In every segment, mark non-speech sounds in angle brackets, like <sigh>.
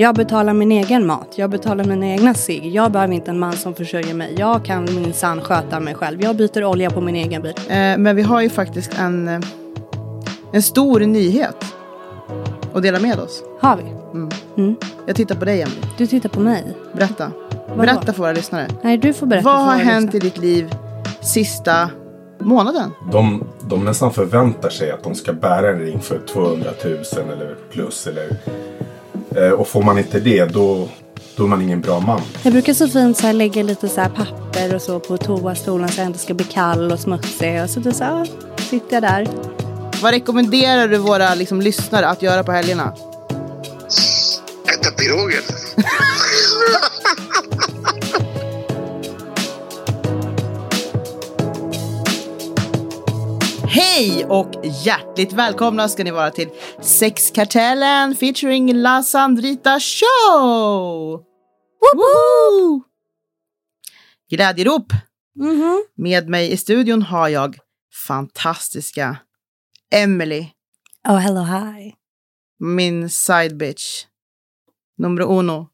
Jag betalar min egen mat. Jag betalar mina egna cigg. Jag behöver inte en man som försörjer mig. Jag kan minsann sköta mig själv. Jag byter olja på min egen bil. Eh, men vi har ju faktiskt en, eh, en stor nyhet att dela med oss. Har vi? Mm. Mm. Jag tittar på dig, Emily. Du tittar på mig. Berätta. Vadå? Berätta för våra lyssnare. Nej, du får berätta. Vad för har våra hänt i lyssnare. ditt liv sista månaden? De, de nästan förväntar sig att de ska bära en ring för 200 000 eller plus. Eller, och får man inte det då, då är man ingen bra man. Jag brukar så fint så här lägga lite så här papper och så på toastolen så jag inte ska bli kall och smutsig. Och så, då så här, sitter jag där. Vad rekommenderar du våra liksom, lyssnare att göra på helgerna? Äta piroger. <laughs> Hej och hjärtligt välkomna ska ni vara till Sexkartellen featuring La Sandrita Show! Woho! Glädjerop! Mhm. Med mig i studion har jag fantastiska Emily, Oh, hello, hi. min side bitch. Nummer uno.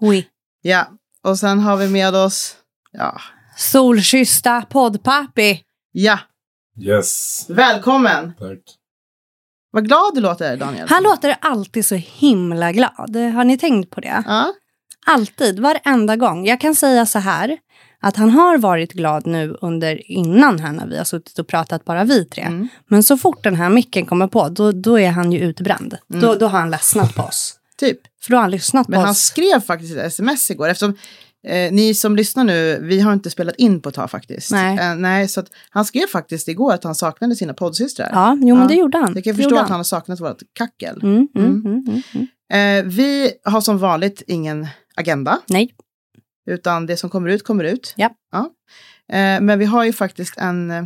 Oui. Ja, och sen har vi med oss, ja, Solkyssta poddpappi. ja, Yes. välkommen! Tack. Vad glad du låter Daniel. Han låter alltid så himla glad. Har ni tänkt på det? Ja, Alltid, varenda gång. Jag kan säga så här, att han har varit glad nu under innan här när vi har suttit och pratat bara vi tre. Mm. Men så fort den här micken kommer på, då, då är han ju utbränd. Då, då har han ledsnat på oss. typ. För då har han lyssnat Men på han oss. skrev faktiskt ett sms igår eftersom eh, ni som lyssnar nu, vi har inte spelat in på ett tag faktiskt. Nej. Eh, nej, så att han skrev faktiskt igår att han saknade sina poddsystrar. Ja, jo men Ja. det gjorde han. Jag kan Det förstå att han har saknat vårt kackel. Mm, mm, Mm. mm, mm, mm. Eh, vi har som vanligt ingen agenda, Nej. utan det som kommer ut kommer ut. Ja. Eh, men vi har ju faktiskt en, eh,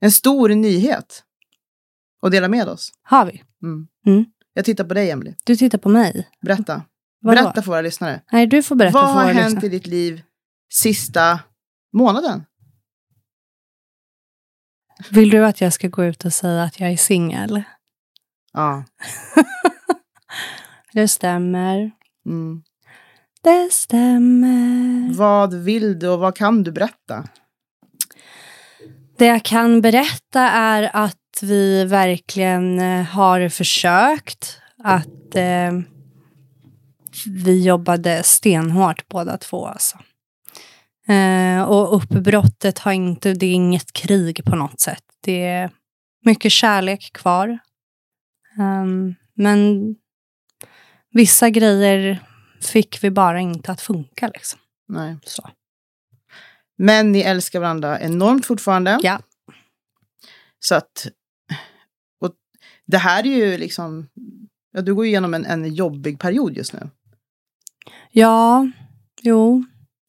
en stor nyhet att dela med oss. Har vi. Jag tittar på dig, Emily. Du tittar på mig. Berätta. Vadå? Berätta för våra lyssnare. Nej, du får berätta Vad för har våra hänt lyssnare. i ditt liv sista månaden? Vill du att jag ska gå ut och säga att jag är singel? Ja. <laughs> Det stämmer. Mm. Det stämmer. Vad vill du och vad kan du berätta? Det jag kan berätta är att vi verkligen eh, har försökt att eh, vi jobbade stenhårt båda två. Alltså. Eh, och uppbrottet har inte, det är inget krig på något sätt. Det är mycket kärlek kvar. Ehm, men vissa grejer fick vi bara inte att funka. Liksom. Nej. Så. Men ni älskar varandra enormt fortfarande. Ja. Så att... Och det här är ju liksom... Ja, du går ju igenom en, en jobbig period just nu. Ja, jo,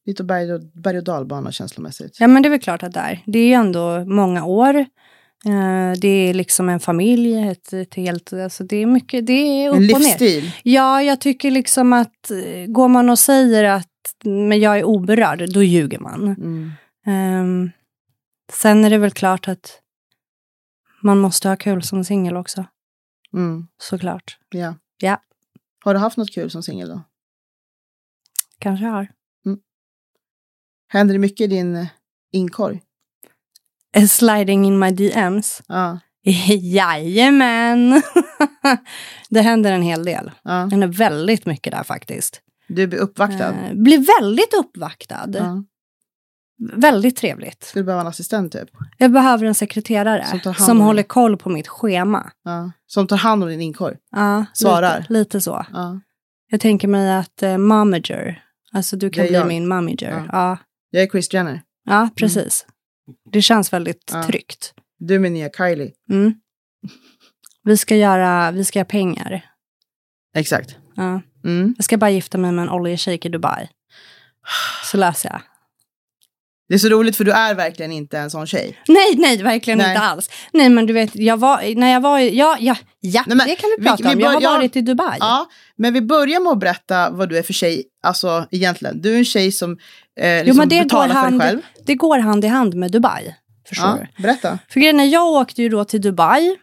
Lite berg och, berg och dalbana känslomässigt. Ja, men det är väl klart att det är. Det är ju ändå många år. Eh, det är liksom en familj, ett, ett helt, alltså det är mycket, det är upp en och ner. livsstil. Ja, jag tycker liksom att eh, går man och säger att men jag är oberörd, då ljuger man. Mm. Ehm, sen är det väl klart att man måste ha kul som singel också, Mm. såklart. Ja. Ja. Har du haft något kul som singel då? Kanske har. Händer det mycket i din eh, inkorg? Eh, Sliding in my DMs. Ja. <laughs> Jajamän! <laughs> det händer en hel del. ja. Det händer väldigt mycket där faktiskt. Du blir uppvaktad? Eh, blir väldigt uppvaktad. Ja. Väldigt trevligt. Skulle du behöva en assistent typ? Jag behöver en sekreterare Som som, håller koll på mitt schema. Ja. Som tar hand om din inkorg? Ja, Svarar. Lite, lite så. Ja. Jag tänker mig att uh, momager, alltså du kan bli jag. min momager. Ja. Ja. Jag är Chris Jenner. ja, precis. Det känns väldigt Ja. tryggt. Du är min nya Kylie. Mm. Vi, ska göra, vi ska göra pengar. Exakt. Ja. Mm. Jag ska bara gifta mig med en oljeshejk i Dubai. Så löser jag. Det är så roligt för du är verkligen inte en sån tjej. Nej, nej, verkligen Nej. inte alls. Nej, men du vet, jag var, när jag var, ja, ja, ja, Nej, men det kan vi vi- prata vi om. Jag har varit i Dubai. Ja, men vi börjar med att berätta vad du är för tjej, alltså egentligen. Du är en tjej som eh, liksom men det går, betalar för dig hand, själv. det går hand i hand med Dubai. Förstår Ja, du? berätta. För grejen är, jag åkte ju då till Dubai.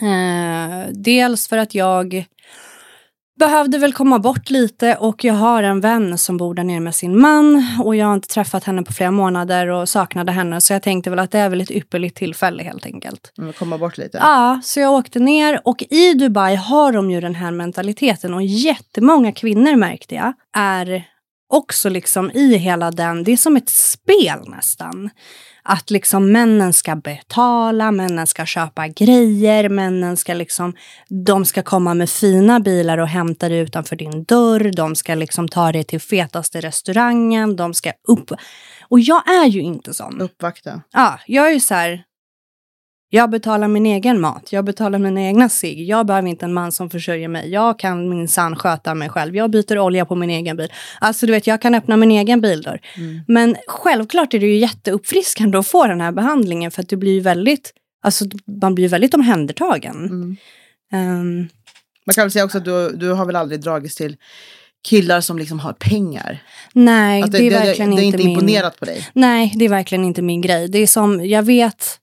Eh, dels för att jag behövde väl komma bort lite och jag har en vän som bor där nere med sin man och jag har inte träffat henne på flera månader och saknade henne så jag tänkte väl att det är väl ett ypperligt tillfälle helt enkelt. Mm, komma bort lite. Ja, så jag åkte ner och i Dubai har de ju den här mentaliteten och jättemånga kvinnor märkte jag är också liksom i hela den, det är som ett spel nästan. Att liksom männen ska betala, männen ska köpa grejer, männen ska liksom, de ska komma med fina bilar och hämta dig utanför din dörr, de ska liksom ta dig till fetaste restaurangen, de ska upp. Och jag är ju inte sån. Uppvakta. Ja, jag är ju så här. Jag betalar min egen mat, jag betalar mina egna cigg. Jag behöver inte en man som försörjer mig. Jag kan minsann sköta mig själv. Jag byter olja på min egen bil. Alltså du vet, jag kan öppna min egen bildörr. Mm. Men självklart är det ju jätteuppfriskande att få den här behandlingen för att du blir väldigt, alltså man blir väldigt omhändertagen. Mm. Ehm, Man kan väl säga också att du, du har väl aldrig dragits till killar som liksom har pengar. nej, Att det, är verkligen det är inte inte min... imponerat på dig. Nej, det är verkligen inte min grej. Det är som, jag vet,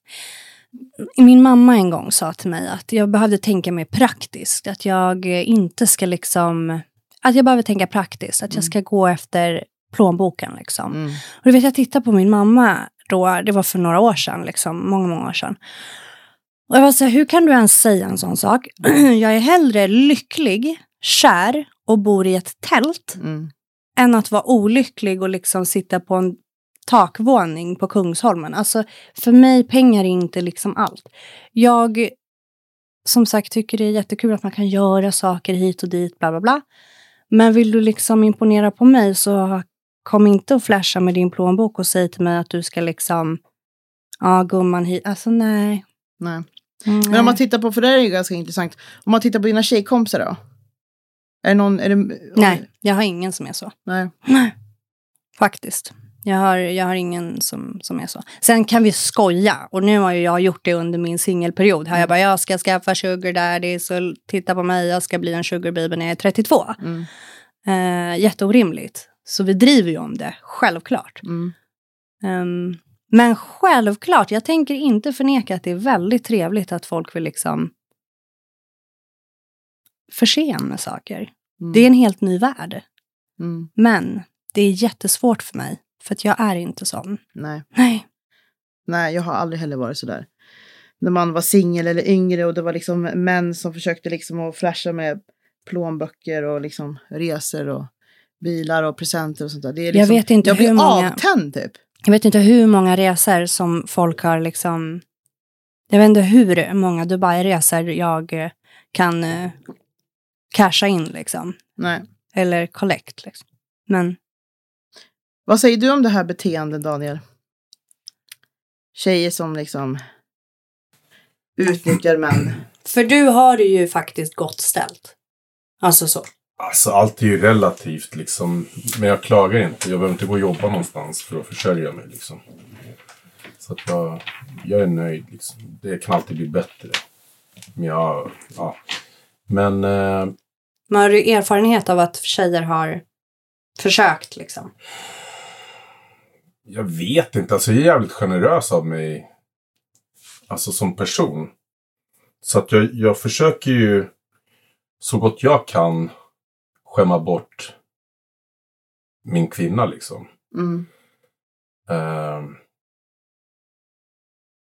min mamma en gång sa till mig att jag behövde tänka mer praktiskt. Att jag inte ska liksom, att jag behöver tänka praktiskt. Att jag ska gå efter plånboken liksom. Mm. Och du vet, jag tittade på min mamma då, det var för några år sedan, liksom, många, många år sedan. Och jag var så här, hur kan du ens säga en sån sak? <clears throat> jag är hellre lycklig, kär och bor i ett tält Mm. än att vara olycklig och liksom sitta på en takvåning på Kungsholmen. Alltså, för mig, pengar är inte liksom allt. Jag, som sagt, tycker det är jättekul att man kan göra saker hit och dit, bla bla bla. Men vill du liksom imponera på mig så kom inte och flasha med din plånbok och säg till mig att du ska liksom, ja gumman hit, alltså nej. Nej. Mm, Men om man tittar på, för det här är ju ganska intressant. Om man tittar på dina tjejkompisar då? Är det någon, är det, nej, jag har ingen som är så. Nej. Nej, faktiskt. Jag har, jag har ingen som, som är så. Sen kan vi skoja. Och nu har ju jag gjort det under min singelperiod. Här jag bara, jag ska skaffa sugar daddy, så titta på mig, jag ska bli en sugar baby när jag är 32. Mm. Eh, jätteorimligt. Så vi driver ju om det, självklart. Mm. Ehm, men självklart, jag tänker inte förneka att det är väldigt trevligt att folk vill liksom förse med saker. Mm. Det är en helt ny värld. Mm. Men det är jättesvårt för mig. För att jag är inte sån. Nej. Nej. Nej, jag har aldrig heller varit sådär. När man var singel eller yngre och det var liksom män som försökte liksom att flasha med plånböcker och liksom resor och bilar och presenter och sånt där. Det är Jag liksom, vet inte jag blir hur många- avtänd typ. Jag vet inte hur många resor som folk har liksom... Jag vet inte hur många Dubai-resor jag eh, kan eh, casha in liksom. Nej. Eller collect liksom. Men Vad säger du om det här beteendet Daniel? Tjejer som liksom utnyttjar män. <clears throat> För du har det ju faktiskt gott ställt. Alltså så. Alltså allt är ju relativt liksom. Men jag klagar inte. Jag behöver inte gå och jobba någonstans för att försörja mig liksom. Så att jag, jag är nöjd liksom. Det kan alltid bli bättre. Men jag, ja. Men eh, Men har du erfarenhet av att tjejer har försökt liksom? Jag vet inte. Alltså jag är jävligt generös av mig. Alltså som person. Så att jag, jag försöker ju så gott jag kan skämma bort min kvinna liksom. Mm. Ehm,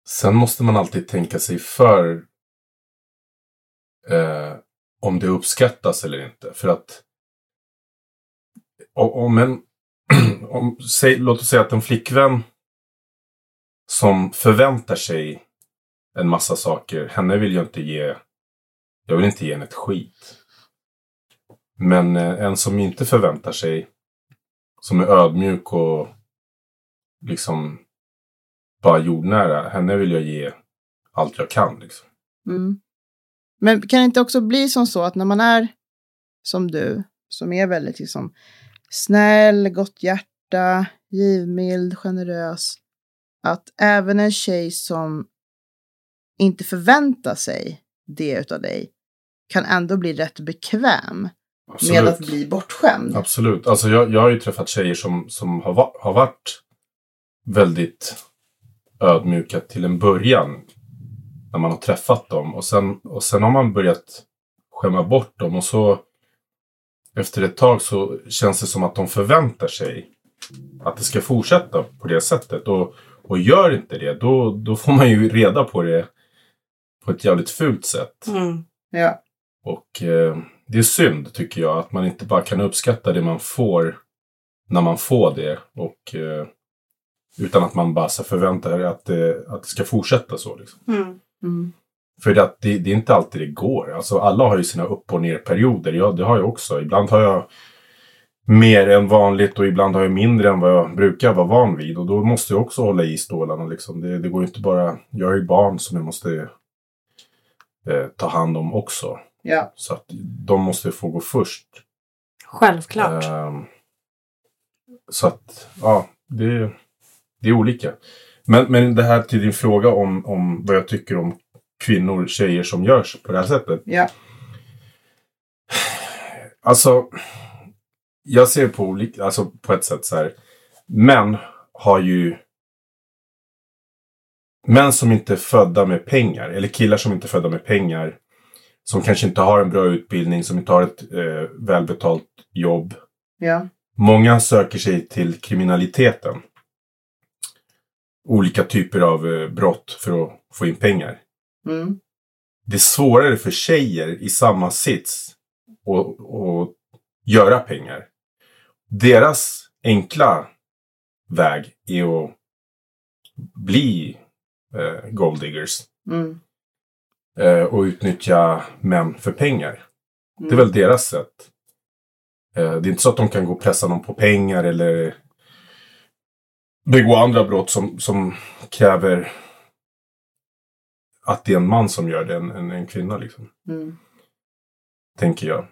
sen måste man alltid tänka sig för eh, om det uppskattas eller inte. För att om en, <clears throat> om, säg, låt oss säga att en flickvän som förväntar sig en massa saker, henne vill jag inte ge, jag vill inte ge henne ett skit. Men eh, en som inte förväntar sig, som är ödmjuk och liksom bara jordnära, henne vill jag ge allt jag kan. Liksom. Mm. Men kan det inte också bli som så att när man är som du, som är väldigt liksom snäll, gott hjärta, givmild, generös, att även en tjej som inte förväntar sig det utav dig kan ändå bli rätt bekväm med att bli bortskämd. Absolut. Alltså jag, jag har ju träffat tjejer som, som har, va, har varit väldigt ödmjuka till en början. När man har träffat dem. Och sen, och sen har man börjat skämma bort dem. Och så efter ett tag så känns det som att de förväntar sig att det ska fortsätta på det sättet. Och, och gör inte det, då, då får man ju reda på det på ett jävligt fult sätt. Mm. Ja. Och eh, det är synd tycker jag att man inte bara kan uppskatta det man får när man får det. Och, eh, utan att man bara förväntar sig att, det- att det ska fortsätta så. Liksom. Mm. Mm. För det, att det, det är inte alltid det går. Alltså alla har ju sina upp och ner perioder. Ja, det har jag också. Ibland har jag mer än vanligt och ibland har jag mindre än vad jag brukar vara van vid. Och då måste jag också hålla i stålarna. Liksom. Det, det går ju inte bara... Jag har ju barn som jag måste eh, ta hand om också. Ja. Så att de måste få gå först. Självklart. Ehm, så att, ja, det, det är olika. Men, men det här till din fråga om, om vad jag tycker om kvinnor, tjejer som görs på det här sättet. Ja. Alltså, jag ser på, olika, alltså på ett sätt så här. Män har ju... Män som inte är födda med pengar, eller killar som inte är födda med pengar. Som kanske inte har en bra utbildning, som inte har ett eh, välbetalt jobb. Ja. Många söker sig till kriminaliteten. Olika typer av eh, brott för att få in pengar. Mm. Det är svårare för tjejer i samma sits att, att göra pengar. Deras enkla väg är att bli eh, golddiggers. Mm. Eh, och utnyttja män för pengar. Det är väl deras sätt. Eh, det är inte så att de kan gå och pressa någon på pengar eller begå andra brott som, som kräver att det är en man som gör det, en, en, en kvinna liksom. Mm. Tänker jag.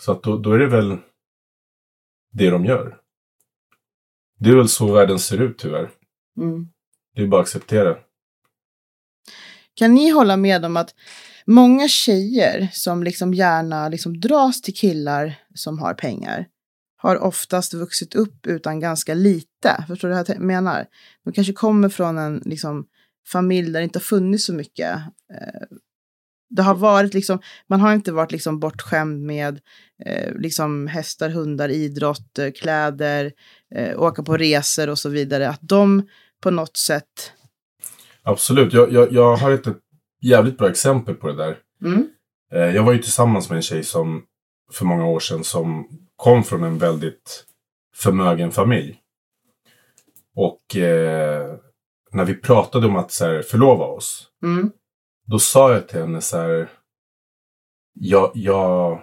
Så att då, då är det väl det de gör. Det är väl så världen ser ut tyvärr. Mm. Det är bara att acceptera. Kan ni hålla med om att många tjejer som liksom gärna liksom dras till killar som har pengar har oftast vuxit upp utan ganska lite. Förstår du vad jag menar? De kanske kommer från en liksom, familj där det inte har funnits så mycket. Eh, Det har varit liksom, man har inte varit liksom bortskämd med eh, liksom hästar, hundar, idrott, eh, kläder, eh, åka på resor och så vidare. Att de på något sätt Absolut. Jag, jag, jag har ett, ett jävligt bra exempel på det där. Mm. Jag var ju tillsammans med en tjej som för många år sedan som kom från en väldigt förmögen familj. Och eh, när vi pratade om att så här, förlova oss. Mm. Då sa jag till henne så här. Jag, jag,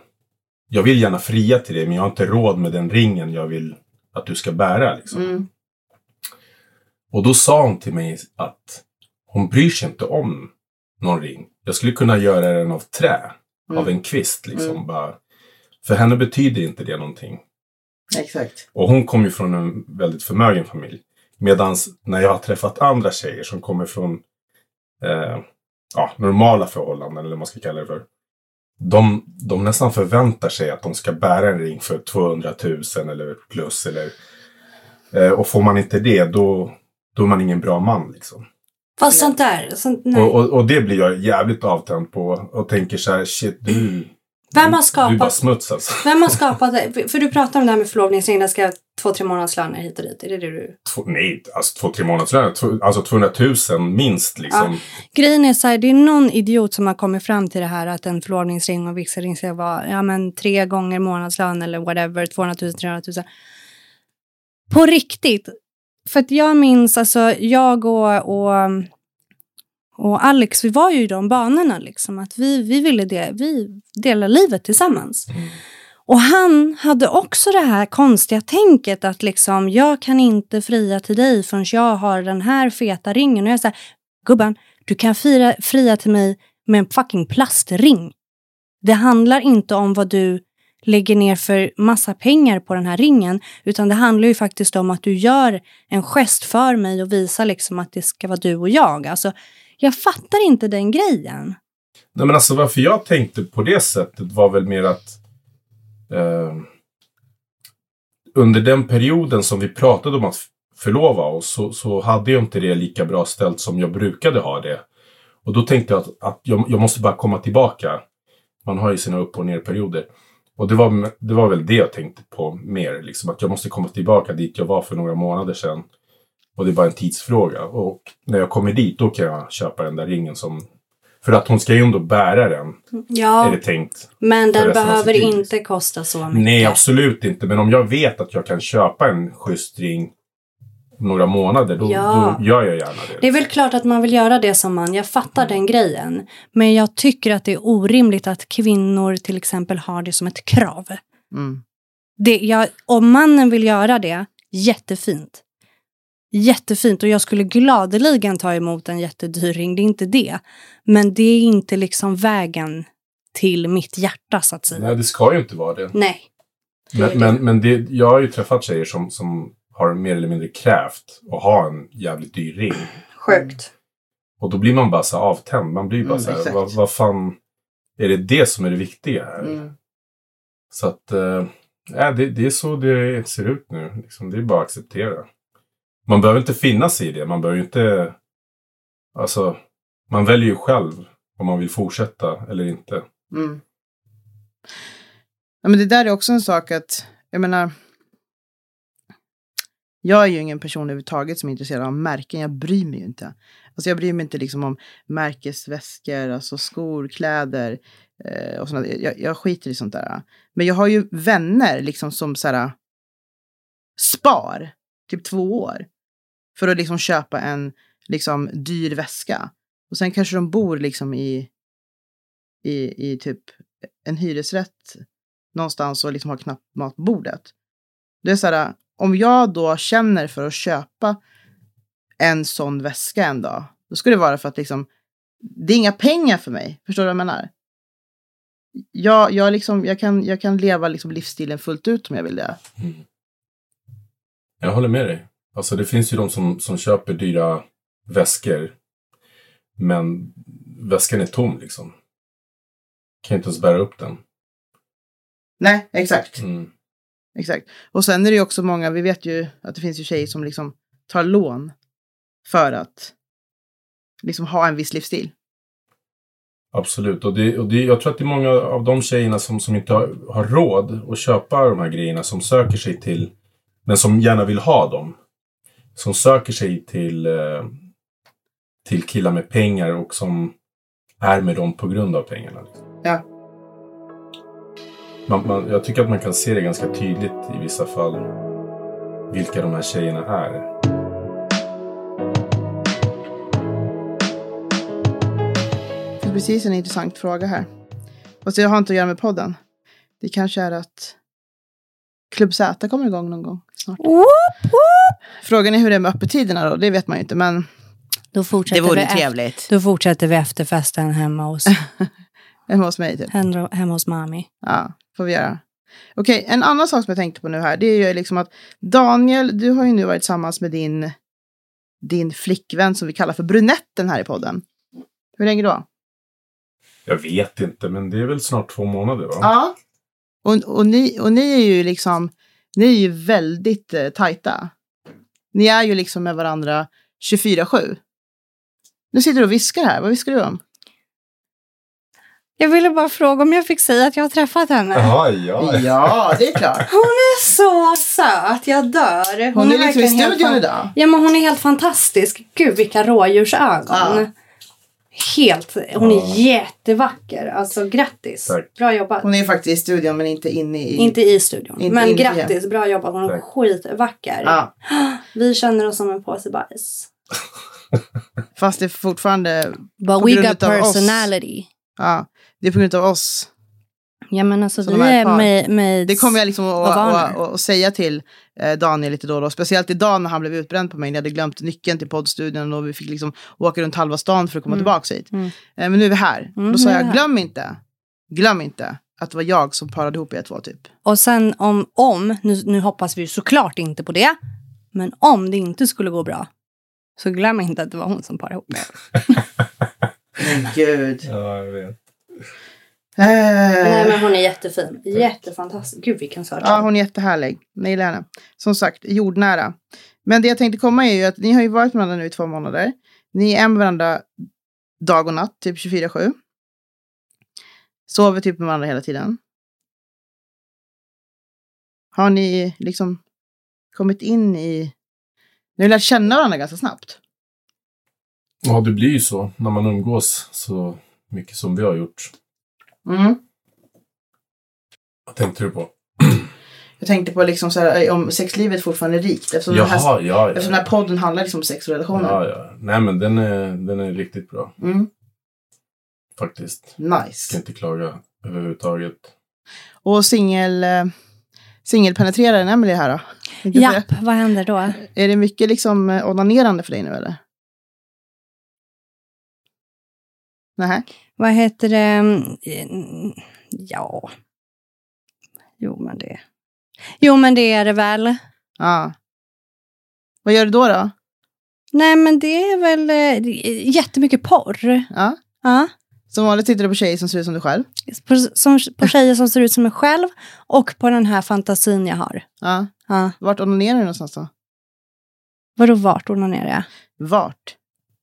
jag vill gärna fria till dig men jag har inte råd med den ringen jag vill att du ska bära. Liksom. Mm. Och då sa hon till mig att hon bryr sig inte om någon ring. Jag skulle kunna göra den av trä. Av en kvist liksom. Mm. Bara. För henne betyder inte det någonting. Exakt. Och hon kom ju från en väldigt förmögen familj. Medan när jag har träffat andra tjejer som kommer från eh, ja, normala förhållanden, eller vad man ska kalla det för. De, de nästan förväntar sig att de ska bära en ring för 200 000 eller plus. Eller, eh, och får man inte det, då, då är man ingen bra man. Liksom. Fast sånt där, sånt, nej. Och, och, och det blir jag jävligt avtänd på. Och tänker så här, shit du, Vem har du är bara skapat, smuts alltså. vem har skapat det? För du pratar om det här med förlovningsring, det ska två, tre månadslöner hit och dit. Är det det du... Två, nej, alltså två, tre månadslöner. Alltså 200 000 minst liksom. Grejen är så här, det är någon idiot som har kommit fram till det här att en förlovningsring och vigselring ska vara ja, men, tre gånger månadslön eller whatever, 200 000, 300 000. På riktigt. För att jag minns, alltså jag och, och, och Alex, vi var ju i de banorna liksom. Att vi, vi ville det, vi dela livet tillsammans. Och han hade också det här konstiga tänket att liksom, jag kan inte fria till dig förrän jag har den här feta ringen. Och jag säger, gubben, du kan fira, fria till mig med en fucking plastring. Det handlar inte om vad du lägger ner för massa pengar på den här ringen, utan det handlar ju faktiskt om att du gör en gest för mig och visar liksom att det ska vara du och jag. Alltså, jag fattar inte den grejen. Nej men alltså varför jag tänkte på det sättet var väl mer att Ehm, under den perioden som vi pratade om att förlova oss så, så hade jag inte det lika bra ställt som jag brukade ha det. Och då tänkte jag att, att jag, jag måste bara komma tillbaka. Man har ju sina upp och ner perioder. Och det var, det var väl det jag tänkte på mer. Liksom, att jag måste komma tillbaka dit jag var för några månader sedan. Och det är bara en tidsfråga. Och när jag kommer dit då kan jag köpa den där ringen som... För att hon ska ju ändå bära den, är Ja, det tänkt. men den behöver inte kosta så mycket. Nej, absolut inte. Men om jag vet att jag kan köpa en schysst ring några månader, då, Ja. då gör jag gärna det. Det är väl klart att man vill göra det som man. Jag fattar den grejen. Men jag tycker att det är orimligt att kvinnor till exempel har det som ett krav. Mm. Det, jag, om mannen vill göra det, jättefint. Jättefint och jag skulle gladeligen ta emot en jättedyr ring, det är inte det. Men det är inte liksom vägen till mitt hjärta så att säga. Nej, det ska ju inte vara det. Nej. Men, men, men det, jag har ju träffat tjejer som, som har mer eller mindre krävt att ha en jävligt dyr ring. Sjukt. Och då blir man bara så avtänd. Man blir bara Mm, så här, vad, vad fan, är det det som är det viktiga här? Mm. Så att, ja, det, det är så det ser ut nu. Liksom, det är bara att acceptera. Man behöver inte finna sig i det. Man behöver ju inte, alltså, man väljer ju själv om man vill fortsätta eller inte. Mm. Ja, men det där är också en sak att, jag menar, jag är ju ingen person överhuvudtaget som är intresserad av märken. Jag bryr mig ju inte. Alltså jag bryr mig inte liksom om märkesväskor, alltså skor, kläder eh, och sånt. Jag, jag skiter i sånt där. Men jag har ju vänner liksom som så här, spar, typ två år, för att liksom köpa en liksom dyr väska. Och sen kanske de bor liksom i, i, i typ en hyresrätt någonstans och liksom har knappt mat på bordet. Det är så här, om jag då känner för att köpa en sån väska en dag, då skulle det vara för att liksom, det är inga pengar för mig. Förstår du vad jag menar? Jag, jag, liksom, jag, kan, jag kan leva liksom livsstilen fullt ut om jag vill det. Jag håller med dig. Alltså det finns ju de som, som köper dyra väskor. Men väskan är tom liksom. Kan inte ens bära upp den. Nej, exakt. Mm. Exakt. Och sen är det ju också många, vi vet ju att det finns ju tjejer som liksom tar lån för att liksom ha en viss livsstil. Absolut. Och, det, och det, jag tror att det är många av de tjejerna som, som inte har, har råd att köpa de här grejerna som söker sig till, men som gärna vill ha dem. Som söker sig till, eh, till killar med pengar och som är med dem på grund av pengarna. Liksom. Ja. Man, man, jag tycker att man kan se det ganska tydligt i vissa fall. Vilka de här tjejerna är. Det är precis en intressant fråga här. Fast det har inte att göra med podden. Det kanske är att Klubb Z kommer igång någon gång snart. Whoop, whoop. Frågan är hur det är med öppettiderna då, det vet man ju inte. Men Då det vore vi ju efter, trevligt. då fortsätter vi efterfesten hemma hos, <laughs> Hemma hos mig typ. hemma hemma hos mami. Ja, får vi göra. Okej, en annan sak som jag tänkte på nu här, det är ju liksom att Daniel, du har ju nu varit tillsammans med din, din flickvän som vi kallar för brunetten här i podden. Hur länge då? Jag vet inte, men det är väl snart två månader va? Ja. Och, och, ni, och ni är ju liksom, ni är ju väldigt eh, tajta. Ni är ju liksom med varandra 24-7. Nu sitter du och viskar här, vad viskar du om? Jag ville bara fråga om jag fick säga att jag har träffat henne. Jaha, ja. Ja, det är klart. Hon är så söt, jag dör. Hon, är liksom i helt studion idag. Ja, men hon är helt fantastisk. Gud, vilka rådjursögon. Ja. Helt, hon Ja. är jättevacker. Alltså grattis. Tack. Bra jobbat. Hon är faktiskt i studion men inte inne i... Inte i studion. Inte- men inte grattis, bra jobbat. Hon är Tack. skitvacker. Ja, <gasps> Vi känner oss som en påse bajs. fast det är fortfarande... But På we grund got utav oss. personality. Ja, det är på grund av oss. Ja men alltså Så vi de är med, med Det kommer jag liksom att, säga till eh, Daniel lite då och då. Speciellt idag när han blev utbränd på mig. Jag hade glömt nyckeln till poddstudion och vi fick liksom åka runt halva stan för att komma Mm. tillbaka hit. Mm. Eh, men nu är vi här. Mm, då sa jag, glöm inte, glöm inte att det var jag som parade ihop er två typ. Och sen om, om nu, nu hoppas vi ju såklart inte på det, men om det inte skulle gå bra, så glöm inte att det var hon som parade ihop mig. <laughs> Men gud. Ja, jag vet. Nej Eh, men hon är jättefin, jättefantastisk. Gud vilken söt ja, hon är jättehärlig. Jag gillar henne. Som sagt, jordnära. Men det jag tänkte komma är ju att ni har ju varit med varandra nu i två månader. Ni är med varandra dag och natt, typ 24-7. Sover typ med varandra hela tiden. Har ni liksom kommit in i... Ni har lärt känna varandra ganska snabbt. Ja, det blir ju så när man umgås så mycket som vi har gjort. Mm. Vad tänkte du på? Jag tänkte på liksom så här, om sexlivet fortfarande är rikt. Eftersom, den här, Jaha, ja, eftersom ja. den här podden handlar liksom om sex och relationer. ja, ja. Nej, men den är, den är riktigt bra Mm. faktiskt. Nice. inte klaga överhuvudtaget. Och singel... eh, Singelpenetreraren Emelie här då? Japp, vad händer då? Är det mycket liksom eh, onanerande för dig nu eller? Nej. Vad heter det? Mm, Ja. Jo, men det... Jo, men det är det väl. Ja. Vad gör du då då? Nej, men det är väl eh, jättemycket porr. Ja. Ja. Som vanligt tittar du på tjejer som ser ut som du själv. På, som, på tjejer som ser ut som mig själv och på den här fantasin jag har. Ja. Ja. Vart onanerar du någonstans då? Vadå vart onanerar jag? Vart?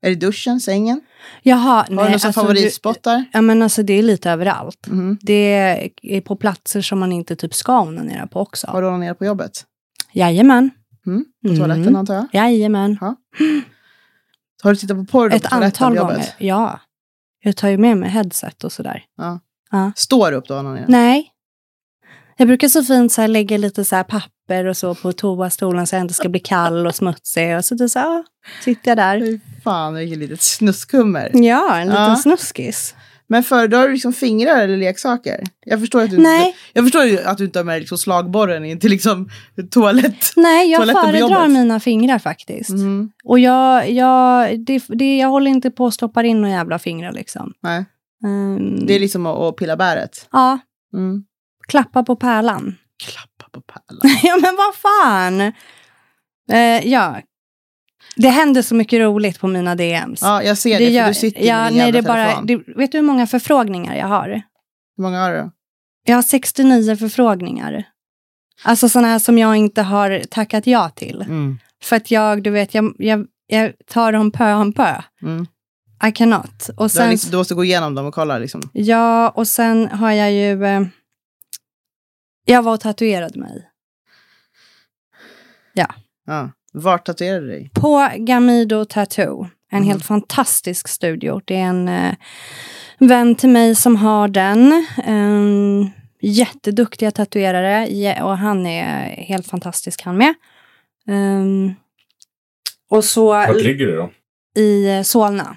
Är det duschen, sängen? Jaha, Har du någon Alltså, favoritspot där? du, ja, men alltså det är lite överallt. Mhm. Det är på platser som man inte typ ska onanera på också. Har du onanerat på jobbet? Jajamän. Mm. På Mm. toaletten antar jag? Jajamän. Har du tittat på porr Ett på toaletten antal på jobbet? gånger. Ja. Jag tar ju med mig headset och sådär. Står du upp då och onanerar? Nej. Jag brukar så fint så här lägga lite så här papper och så på toastolen så jag inte ska bli kall och smutsig. Och så, det så här, sitter jag där. Fy fan vilket litet snuskummer. Ja, en liten Ja. snuskis. Men föredrar du liksom fingrar eller leksaker? Jag förstår att du, Nej. Inte, jag förstår ju att du inte har med liksom slagborren in till liksom toalett. Nej, jag föredrar mina fingrar faktiskt. Mm. Och jag, jag, det, det, jag håller inte på att stoppa in några jävla fingrar liksom. Nej. Ehm, Det är liksom att, att pilla bäret. Ja, Mm. Klappa på pärlan. Klappa på pärlan. <laughs> ja, men vad fan! Eh, ja. Det händer så mycket roligt på mina DMs. Ja, jag ser det, för gör- du sitter ja, med din nej, det är bara, telefon. det, Vet du hur många förfrågningar jag har? Hur många har du? Jag har 69 förfrågningar. Alltså sådana här som jag inte har tackat ja till. Mm. För att jag, du vet, jag, jag, jag tar dem pö om pö. Mm. I cannot. Och Du, har sen, liksom, du måste gå igenom dem och kolla liksom. ja, och sen har jag ju... Jag var och tatuerade mig. Ja. Vart tatuerar du dig? På Gamido Tattoo. En Mhm. helt fantastisk studio. Det är en eh, vän till mig som har den. En jätteduktiga tatuerare. Ja, Och han är helt fantastisk han med. Ehm, och så Vart ligger det då? i eh, Solna.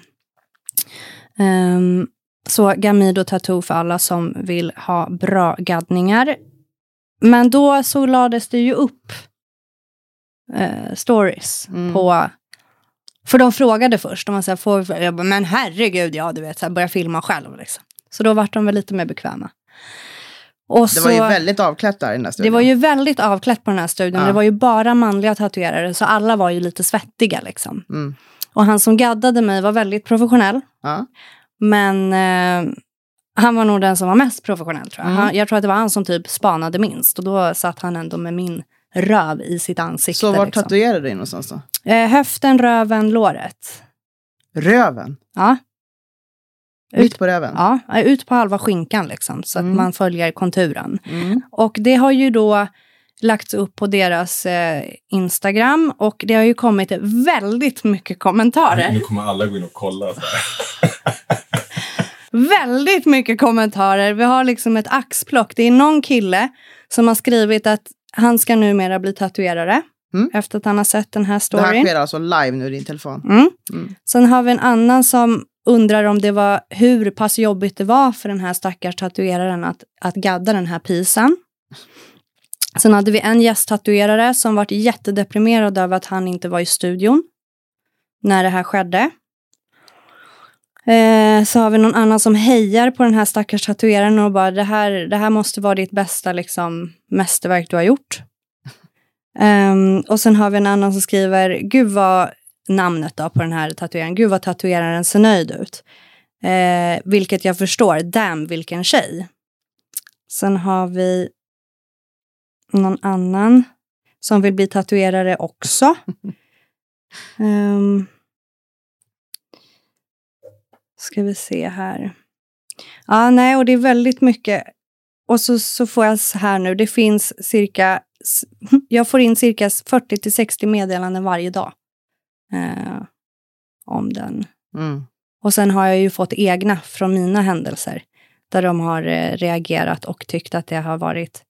Ehm, så Gamido Tattoo för alla som vill ha bra gaddningar. Men då så lades det ju upp eh, stories Mm. på... För de frågade först, de var så här, får, vi-" jag bara, men herregud, ja du vet, så här, börja filma själv liksom. Så då vart de väl lite mer bekväma. Och Det så, var ju väldigt avklätt där i den där det studion. var ju väldigt avklätt på den här studion. Ja. Det var ju bara manliga tatuerare, så alla var ju lite svettiga liksom. Mm. Och han som gaddade mig var väldigt professionell. Ja. Men eh, han var nog den som var mest professionell tror jag. Mm. Han, jag tror att det var han som typ spanade minst. Och då satt han ändå med min röv i sitt ansikte. Så vart liksom. tatuerar du dig någonstans då? eh, höften, röven, låret. Röven? Ja, Mitt på röven? ja, ut på halva skinkan liksom. Så Mm. att man följer konturen. Mm. Och det har ju då lagts upp på deras eh, Instagram. Och det har ju kommit väldigt mycket kommentarer. Nu kommer alla gå in och kolla. <laughs> Väldigt mycket kommentarer. Vi har liksom ett axplock. Det är någon kille som har skrivit att han ska numera bli tatuerare. Mm. Efter att han har sett den här Det här storyn. sker alltså live nu i din telefon? Mm. Mm. Sen har vi en annan som undrar om det var hur pass jobbigt det var för den här stackars tatueraren att, att gadda den här pisen. Sen hade vi en gästtatuerare som var jättedeprimerad över att han inte var i studion när det här skedde. Eh, så har vi någon annan som hejar på den här stackars tatueraren och bara det här, det här måste vara ditt bästa liksom, mästerverk du har gjort. Ehm, och sen har vi en annan som skriver, gud vad namnet då på den här tatueringen, gud vad tatueraren ser nöjd ut. Eh, vilket jag förstår, damn vilken tjej. Sen har vi någon annan som vill bli tatuerare också. <laughs> Ehm, ska vi se här. Ja, nej, och det är väldigt mycket. Och så, så får jag så här nu, det finns cirka <laughs> jag får in cirka 40 till 60 meddelanden varje dag. Eh, om den. Mm. Och sen har jag ju fått egna från mina händelser. Där de har eh, reagerat och tyckt att det har varit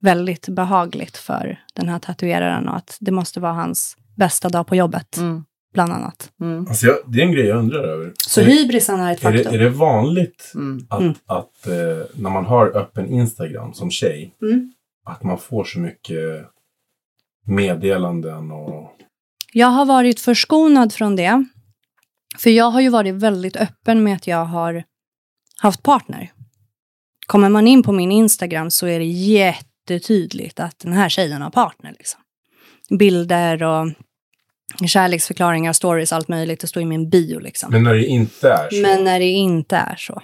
väldigt behagligt för den här tatueraren och att det måste vara hans bästa dag på jobbet, Mm. Bland annat. Mm. Alltså jag, det är en grej jag undrar över. Så är, hybrisen är ett är, det, faktum. är det vanligt Mm. att, Mm. att eh, när man har öppen Instagram som tjej, Mm. att man får så mycket meddelanden och... Jag har varit förskonad från det. För jag har ju varit väldigt öppen med att jag har haft partner. Kommer man in på min Instagram så är det jättetydligt att den här tjejen har partner. Liksom. Bilder och kärleksförklaringar, stories, allt möjligt. Det står i min bio. Liksom. Men när det inte är så. Men när det inte är så,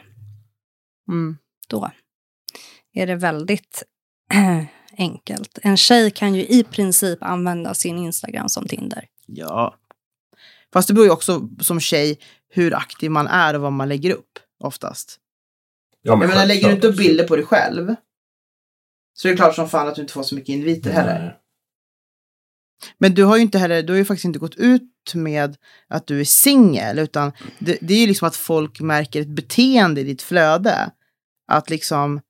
Mm. då är det väldigt <clears throat> enkelt. En tjej kan ju i princip använda sin Instagram som Tinder. Ja. Fast det beror ju också som tjej hur aktiv man är och vad man lägger upp oftast. ja, Jag menar, lägger du inte upp bilder på dig själv så är det klart som fan att du inte får så mycket inviter heller. Men du har ju inte heller, du har ju faktiskt inte gått ut med att du är singel, utan det, det är ju liksom att folk märker ett beteende i ditt flöde. Att liksom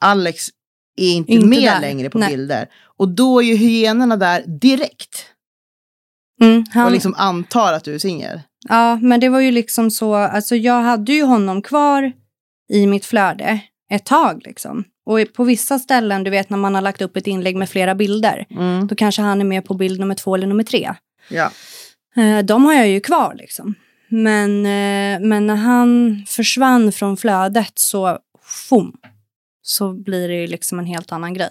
Alex är inte, Inte med där. längre på Nej. bilder. Och då är ju hyenorna där direkt. Mm, han, Och liksom antar att du är singel. Ja, men det var ju liksom så, alltså jag hade ju honom kvar i mitt flöde ett tag liksom. Och på vissa ställen, du vet när man har lagt upp ett inlägg med flera bilder, Mm. då kanske han är med på bild nummer två eller nummer tre. Ja. Eh, de har jag ju kvar liksom. Men, eh, men när han försvann från flödet så, fum, så blir det ju liksom en helt annan grej.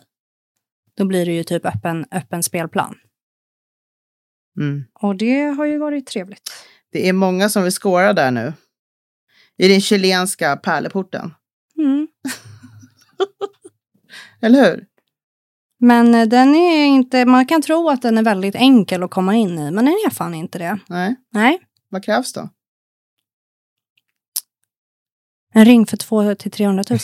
Då blir det ju typ öppen, öppen spelplan. Mm. Och det har ju varit trevligt. Det är många som vill skåra där nu. I den chilenska pärleporten. <laughs> Eller hur? Men eh, den är inte, man kan tro att den är väldigt enkel att komma in i, men den är fan inte det. Nej. Nej, Vad krävs då? en ring för 2 till 300 000.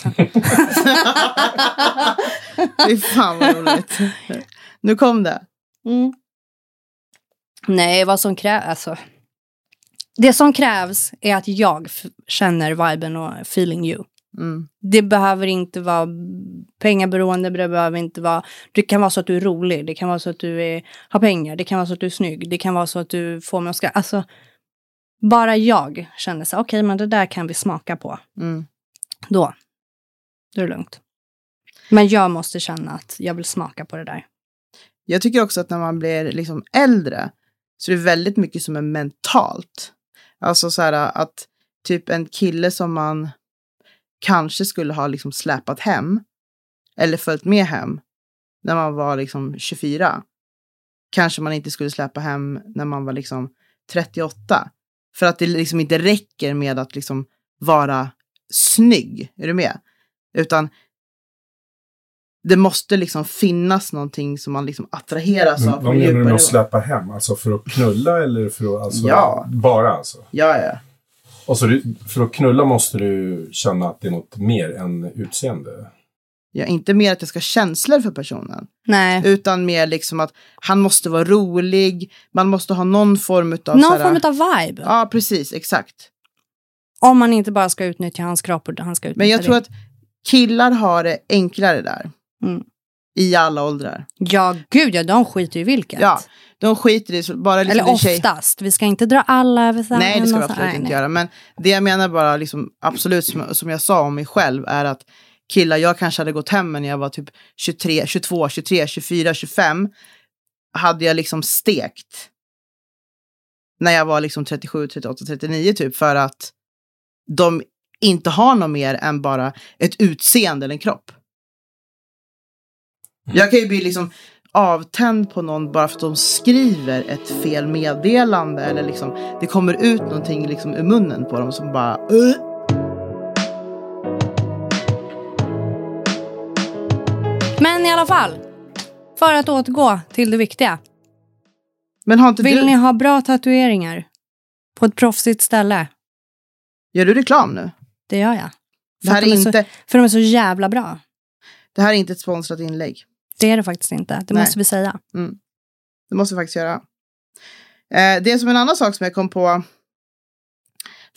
Fy fan vad roligt. Nu kom det. Mm. Nej, vad som krävs, alltså. Det som krävs är att jag känner viben och feeling you. Mm. Det behöver inte vara pengaberoende, det behöver inte vara... Det kan vara så att du är rolig, det kan vara så att du är, har pengar, det kan vara så att du är snygg, det kan vara så att du får mig att ska... Alltså, bara jag känner så okej, men det där kan vi smaka på. Mm. Då, då är det lugnt. Men jag måste känna att jag vill smaka på det där. Jag tycker också att när man blir liksom äldre så är det väldigt mycket som är mentalt. Alltså så här att typ en kille som man kanske skulle ha liksom släpat hem eller följt med hem när man var liksom 24. Kanske man inte skulle släppa hem när man var liksom 38. För att det liksom inte räcker med att liksom vara snygg. Är du med? Utan det måste liksom finnas någonting som man liksom attraheras Men av. vad en menar du med att nivå. släppa hem? Alltså för att knulla eller för att... Alltså, Ja. Bara alltså? Ja, ja. Och så du, för att knulla måste du känna att det är något mer än utseende? ja. Inte mer att jag ska ha känslor för personen. Nej. Utan mer liksom att han måste vara rolig. Man måste ha någon form av... Någon form av vibe. Ja, precis. Exakt. Om man inte bara ska utnyttja hans kropp och han ska utnyttja Men jag det. tror att killar har det enklare där. Mm. I alla åldrar. Ja, gud ja, de skiter ju i vilket. Ja, de skiter i så bara liksom Eller oftast. Vi ska inte dra alla över samma Nej, det ska vi en och så- absolut nej, inte nej. göra. Men det jag menar bara, liksom, absolut som, som jag sa om mig själv, är att killar jag kanske hade gått hem när jag var typ 23, 22, 23, 24, 25. Hade jag liksom stekt. När jag var liksom 37, 38, 39 typ. För att de inte har något mer än bara ett utseende eller en kropp. Jag kan ju bli liksom avtänd på någon bara för att de skriver ett fel meddelande eller liksom det kommer ut någonting liksom ur munnen på dem som bara "Ugh." Men i alla fall. För att återgå till det viktiga. Men har inte Vill du, ni ha bra tatueringar? På ett proffsigt ställe? gör du reklam nu? Det gör jag. Det här, För är de är inte, Så, för de är så jävla bra. det här är inte ett sponsrat inlägg. Det är det faktiskt inte. Det Nej. måste vi säga. Det måste vi faktiskt göra. Eh, det är som en annan sak som jag kom på.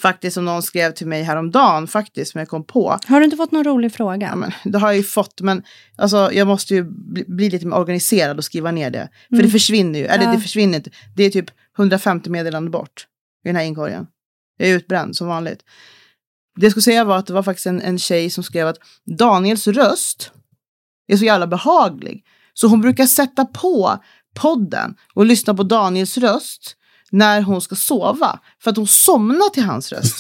Faktiskt som någon skrev till mig häromdagen. Faktiskt som jag kom på. Har du inte fått någon rolig fråga? Ja, men, det har jag ju fått. Men alltså, jag måste ju bli, bli lite mer organiserad och skriva ner det. För Mm. det försvinner ju. Eller Ja. det försvinner inte. Det är typ 150 meddelanden bort. I den här inkorgen. Jag är utbränd som vanligt. Det jag skulle säga var att det var faktiskt en, en tjej som skrev att Daniels röst är så jävla behaglig. Så hon brukar sätta på podden och lyssna på Daniels röst när hon ska sova. För att hon somnar till hans röst.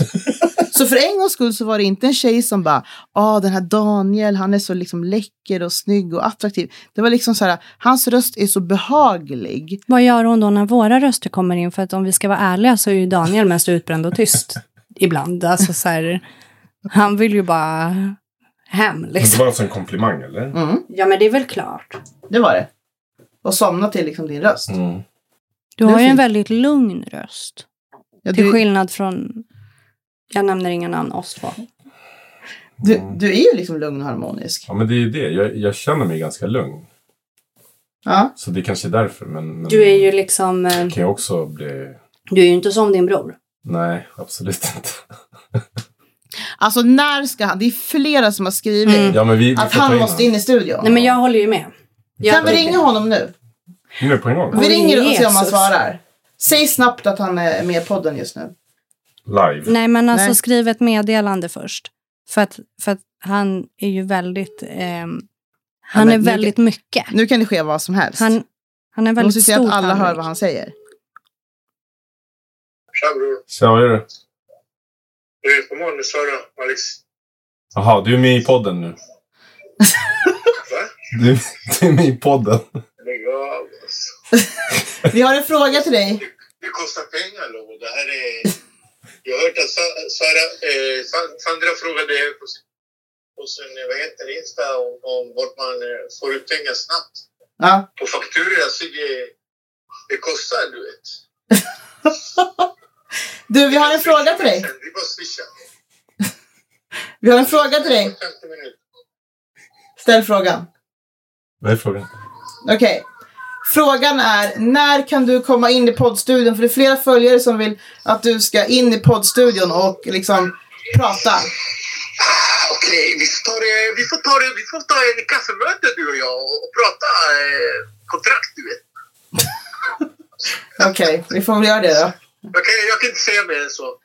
<laughs> så för en gångs skull så var det inte en tjej som bara, ah den här Daniel, han är så liksom läcker och snygg och attraktiv. Det var liksom så här, hans röst är så behaglig. Vad gör hon då när våra röster kommer in? För att om vi ska vara ärliga så är ju Daniel mest utbränd och tyst. <laughs> Ibland. Alltså så här, han vill ju bara hem Det liksom. var alltså en komplimang eller? Mm, Ja men det är väl klart. det var det. Och somna till liksom din röst. Mm. Du Det har ju en väldigt lugn röst. Ja, Till du, skillnad från, jag nämner inga namn, oss två. du, du är ju liksom lugn och harmonisk. Ja men det är ju det. Jag, jag känner mig ganska lugn. Ja. Så det kanske är därför. Men, men Du är ju liksom, eh, kan jag också bli... du är ju inte som din bror. Nej, absolut inte. <laughs> Alltså när ska han, det är flera som har skrivit Mm. Ja, men vi, vi att han in måste in i studion. Nej men jag håller ju med. Jag kan vi ringa honom nu? Nu på en gång. Vi ringer och ser om han svarar. Säg snabbt att han är med i podden just nu. Live. Nej men alltså Nej. skriv ett meddelande först. För att, för att han är ju väldigt, ehm, han men är nu- väldigt mycket. Nu kan det ske vad som helst. Han, han är Vi måste väldigt se stor. att alla hör vad han säger. Tja bror. Tja, vad gör du? Du, on nu Sara, Alex. Jaha, du är med i podden nu. Va? Du, du är med i podden. Lägg av alltså. Vi har en fråga till dig. Det kostar pengar Lobo. Det här är... Jag har hört att Sa- Sara, eh, Sa- Sandra frågade på sin, på sin vad heter det, Insta om, om vart man eh, får ut pengar snabbt. Ja. På fakturor, alltså det, det kostar du vet. <laughs> Du, vi har en fråga till dig. Bara. <laughs> Vi har en fråga till dig. 50 minuter. Ställ frågan. Vad är frågan? Okej. Frågan är, när kan du komma in i poddstudion? För det är flera följare som vill att du ska in i poddstudion och liksom prata. Okej, vi, får ta det, vi, får ta vi får ta en kaffemöte du och jag och, och prata eh, kontrakt du vet. <laughs> Okej, vi får väl göra det då. Jag kan, jag kan inte säga mer än så.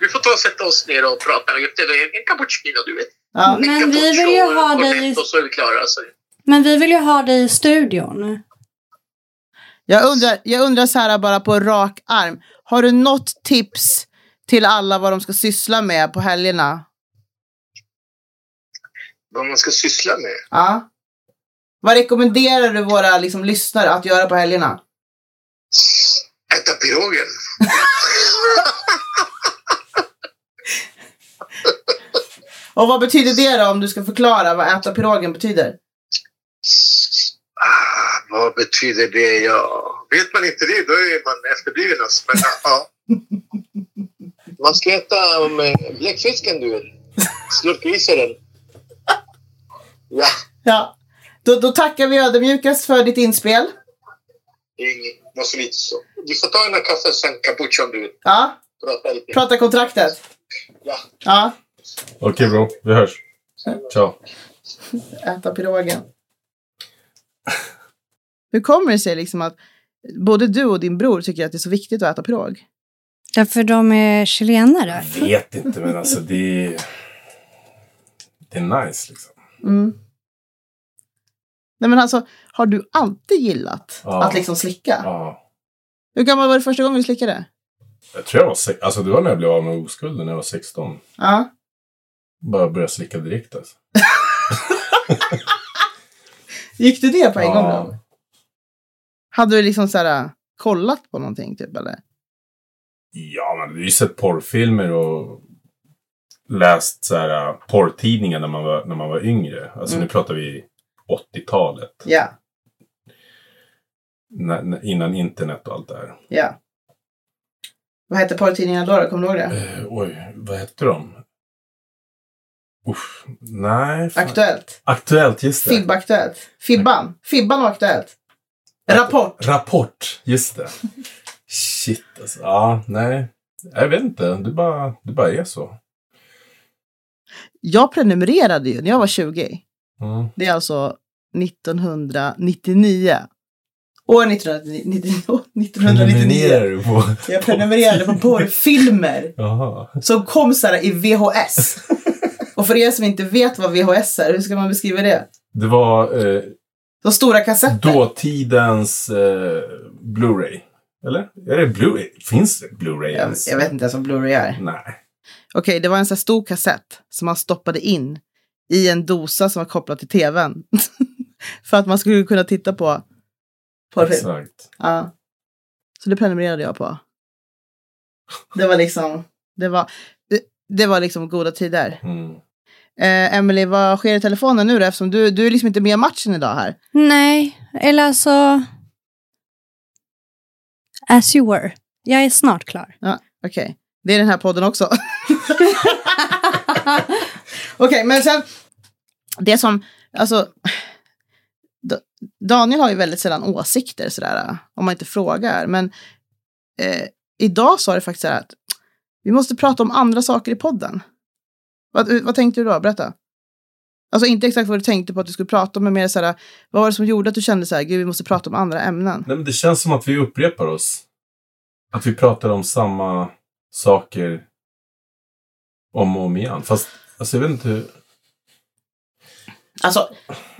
Vi får ta och sätta oss ner och prata. Jag vet inte, En cappuccino du vet. Ja. En Men vi vill ju och ha dig- cornetto, så är vi klara. Alltså. Men vi vill ju ha dig i studion. Jag undrar, jag undrar så här bara på rak arm. Har du något tips till alla vad de ska syssla med på helgerna? Vad man ska syssla med. Ja. Vad rekommenderar du våra liksom, lyssnare att göra på helgerna? Äta pirogen. Och vad betyder det då om du ska förklara vad äta pirogen betyder? Ah, vad betyder det? Ja, vet man inte det, då är man efterbliven. Alltså. Men, ja. <laughs> Man ska äta med bläckfisken, du vet. Sig den. Ja, Ja. Då, då tackar vi ödmjukast för ditt inspel. inget. Måste lite så. Vi får ta en kaffe sen, cappuccino om du vill. Ja. Prata lite. Prata kontraktet. Ja. Ja. Okej bro, vi hörs. Ciao. Äta pirogen. Hur kommer det sig liksom att både du och din bror tycker att det är så viktigt att äta pirog? Därför de är chilenare. Jag vet inte men alltså det är... Det är nice liksom. Mm. Nej men alltså, har du alltid gillat Ja. att liksom slicka? Ja. Hur gammal var du första gången du slickade? Jag tror jag var sex... Alltså det var när jag blev av med oskulden när jag var 16. Ja. Bara började slicka direkt alltså. <laughs> Gick du det på en gång Ja. då? Hade du liksom så här, kollat på någonting typ eller? Ja, man hade ju sett porrfilmer och läst så här, porrtidningar när man var, när man var yngre. Alltså Mm. nu pratar vi 80-talet. Ja. När, när, innan internet och allt det här. Ja. Vad hette porrtidningarna då? då? Kommer du ihåg det? Eh, oj, vad hette de? Uff, nej. fan. Aktuellt. Aktuellt, just det. FIB-aktuellt. Fibban. Fibban och Aktuellt. Rapport. Rapport, just det. Shit alltså. Ja, nej. Jag vet inte. Det bara, det bara är så. Jag prenumererade ju när jag var 20. Mm. Det är alltså 1999. År 1999. 1999. Prenumererar du på? Jag prenumererade på porrfilmer <laughs> som kom så här i VHS. Och för er som inte vet vad VHS är, hur ska man beskriva det? Det var eh, De stora kassetter. dåtidens eh, Blu-ray. Eller? Är det Blu-ray? Finns det Blu-ray Jag, ens? jag vet inte ens vad Blu-ray är. Nej. Okej, det var en så här stor kassett som man stoppade in i en dosa som var kopplad till tvn. <laughs> för att man skulle kunna titta på porrfilm. Exakt. Ja. Så det prenumererade jag på. Det var liksom, det var, det, det var liksom goda tider. Mm. Eh, Emily, vad sker i telefonen nu då? Eftersom du, du är liksom inte med i matchen idag här. Nej, eller alltså... As you were. Jag är snart klar. Ja, Okej, det är den här podden också. <laughs> <laughs> Okej, men sen det som, alltså. Daniel har ju väldigt sällan åsikter sådär, om man inte frågar. Men eh, idag sa det faktiskt så här att vi måste prata om andra saker i podden. Vad, vad tänkte du då? Berätta. Alltså inte exakt vad du tänkte på att du skulle prata om, men mer så här, vad var det som gjorde att du kände så här, gud vi måste prata om andra ämnen? Nej, men det känns som att vi upprepar oss. Att vi pratar om samma saker om och om igen. Fast, alltså jag vet inte hur... Alltså,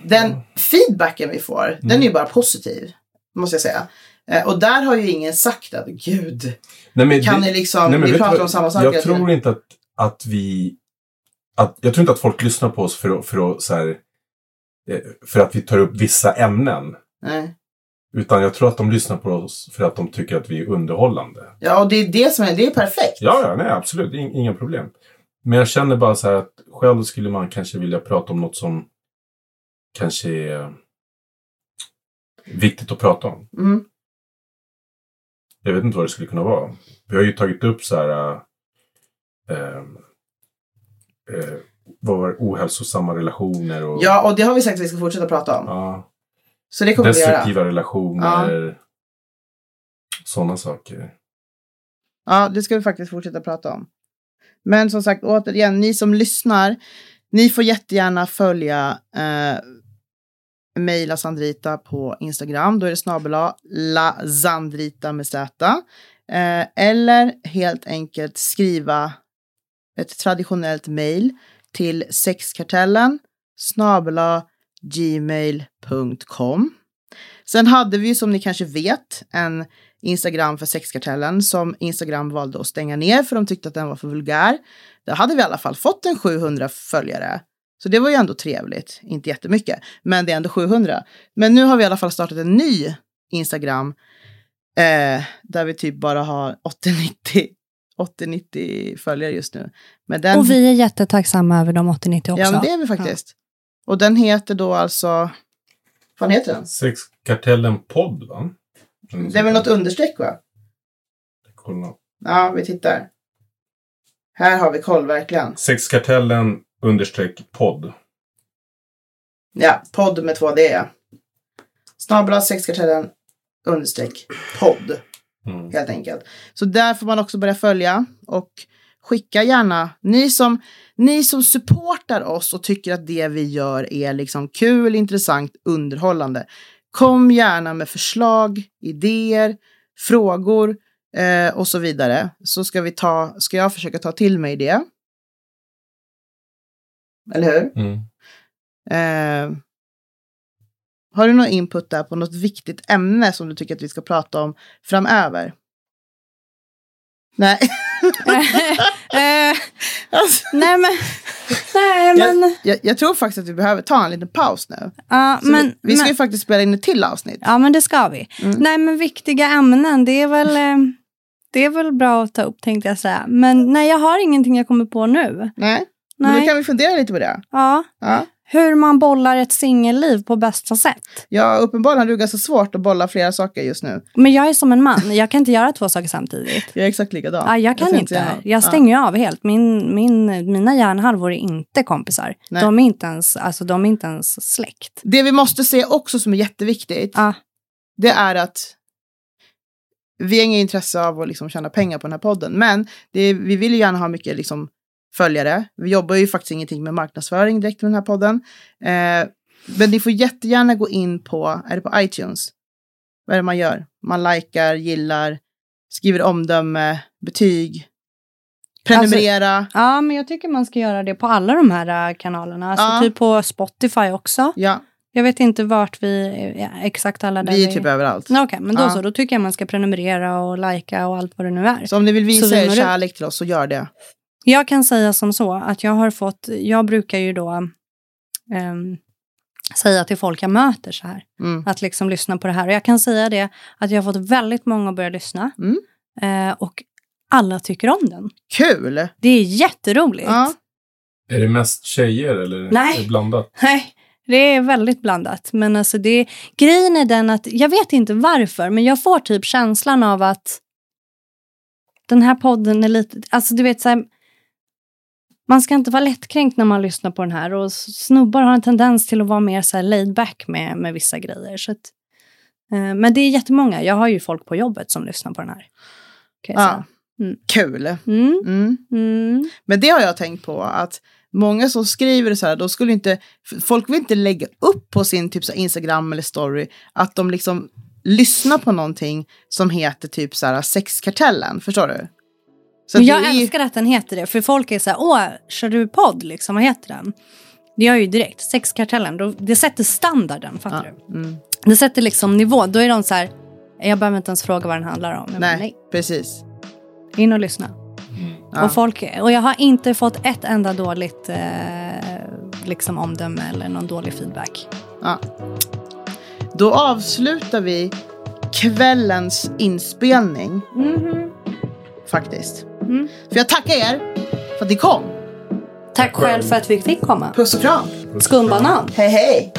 den feedbacken vi får, den är ju bara positiv. Måste jag säga. Eh, och där har ju ingen sagt att gud, Nej, kan det- ni liksom, Nej, vi pratar om samma saker Jag tror inte att, att vi... Att, jag tror inte att folk lyssnar på oss för, för, att, så här, eh, för att vi tar upp vissa ämnen. Nej. Utan jag tror att de lyssnar på oss för att de tycker att vi är underhållande. Ja, och det är det som är, det är perfekt. Ja, ja, nej, absolut. In, inga problem. Men jag känner bara så här att själv skulle man kanske vilja prata om något som kanske är viktigt att prata om. Mm. Jag vet inte vad det skulle kunna vara. Vi har ju tagit upp så här... Eh, eh, vad var det? ohälsosamma relationer och Ja, och det har vi sagt att vi ska fortsätta prata om. ja, Så det kommer vi göra. destruktiva relationer. Sådana saker. Ja, det ska vi faktiskt fortsätta prata om. Men som sagt, återigen, ni som lyssnar, ni får jättegärna följa eh, mejla Sandrita på Instagram. Då är det snabel lazandrita med z. Eh, eller helt enkelt skriva ett traditionellt mejl till sexkartellen snabel gmail.com. Sen hade vi ju som ni kanske vet en Instagram för sexkartellen som Instagram valde att stänga ner för de tyckte att den var för vulgär. Där hade vi i alla fall fått en 700 följare. Så det var ju ändå trevligt. Inte jättemycket, men det är ändå 700. Men nu har vi i alla fall startat en ny Instagram eh, där vi typ bara har 80-90 80-90 följare just nu. Men den, Och vi är jättetacksamma över de 80-90 också. Ja, men det är vi faktiskt. Och den heter då alltså... Vad heter den? Sexkartellen podd, va? Det är väl något understreck, va? Kolla. Ja, vi tittar. Här har vi koll, verkligen. Sexkartellen understreck podd. Ja, podd med två D. Snabel sexkartellen understreck podd, Mm. helt enkelt. Så där får man också börja följa och skicka gärna. Ni som, ni som supportar oss och tycker att det vi gör är liksom kul, intressant, underhållande. Kom gärna med förslag, idéer, frågor eh, och så vidare. Så ska, vi ta, ska jag försöka ta till mig det. Eller hur? Mm. Eh, har du någon input där på något viktigt ämne som du tycker att vi ska prata om framöver? Nej. <laughs> Eh, alltså, nej, men... Nej, men... jag, jag tror faktiskt att vi behöver ta en liten paus nu. Ja, men, vi, vi ska men ju faktiskt spela in ett till avsnitt. ja, men det ska vi. Mm. Nej, men viktiga ämnen, det är väl... eh, Det är väl bra att ta upp tänkte jag säga. Men nej, jag har ingenting jag kommer på nu. Nej, men Nej. då kan vi fundera lite på det. Ja, Ja. Hur man bollar ett singelliv på bästa sätt. Ja, uppenbarligen har du ganska svårt att bolla flera saker just nu. Men jag är som en man, jag kan inte göra två saker samtidigt. Jag är exakt likadan. Ja, jag kan ser inte. igenom. Jag stänger ju av helt. Min, min, mina hjärnhalvor är inte kompisar. Nej. De är inte, ens, alltså, de är inte ens släkt. Det vi måste se också som är jätteviktigt, Ja. det är att vi har inget intresse av att liksom tjäna pengar på den här podden, men är, vi vill ju gärna ha mycket liksom följare. Vi jobbar ju faktiskt ingenting med marknadsföring direkt med den här podden. Eh, men ni får jättegärna gå in på, är det på iTunes? Vad är det man gör? Man likar, gillar, skriver omdöme, betyg, prenumerera. ja, men jag tycker man ska göra det på alla de här äh, kanalerna. Alltså Ja. typ på Spotify också. ja, Jag vet inte vart vi, ja, exakt alla där vi är typ överallt. Okej, men då Ja. så. Då tycker jag man ska prenumerera och likea och allt vad det nu är. Så om ni vill visa vi er når ut. kärlek till oss så gör det. Jag kan säga som så att jag har fått, jag brukar ju då ehm, säga till folk jag möter så här. Mm. Att liksom lyssna på det här. Och jag kan säga det att jag har fått väldigt många att börja lyssna. Mm. Eh, och alla tycker om den. Kul! Det är jätteroligt. Ja. Är det mest tjejer eller Nej. är det blandat? Nej, det är väldigt blandat. Men alltså det, grejen är den att, jag vet inte varför, men jag får typ känslan av att den här podden är lite, alltså du vet så här, man ska inte vara lättkränkt när man lyssnar på den här och snubbar har en tendens till att vara mer så här laid back med, med vissa grejer. Så att, eh, men det är jättemånga, jag har ju folk på jobbet som lyssnar på den här. Ja. säga. Kul! Mm, Mm. mm. Men det har jag tänkt på att många som skriver så här, då skulle inte, folk vill inte lägga upp på sin typ så Instagram eller story att de liksom lyssnar på någonting som heter typ så här sexkartellen, förstår du? Men jag är älskar att den heter det, för folk är så här, åh, kör du podd liksom, vad heter den? Det gör ju direkt, Sexkartellen, då, det sätter standarden, fattar Ja, du? mm, Det sätter liksom nivå, då är de så här, jag behöver inte ens fråga vad den handlar om. Jag bara, nej, nej, precis. in och lyssna. Ja. Och, folk, och jag har inte fått ett enda dåligt eh, liksom omdöme eller någon dålig feedback. Ja. Då avslutar vi kvällens inspelning faktiskt. Mm. För jag tackar er för att ni kom. Tack själv för att vi fick komma. Puss och kram. Skumbanan. Hej hej!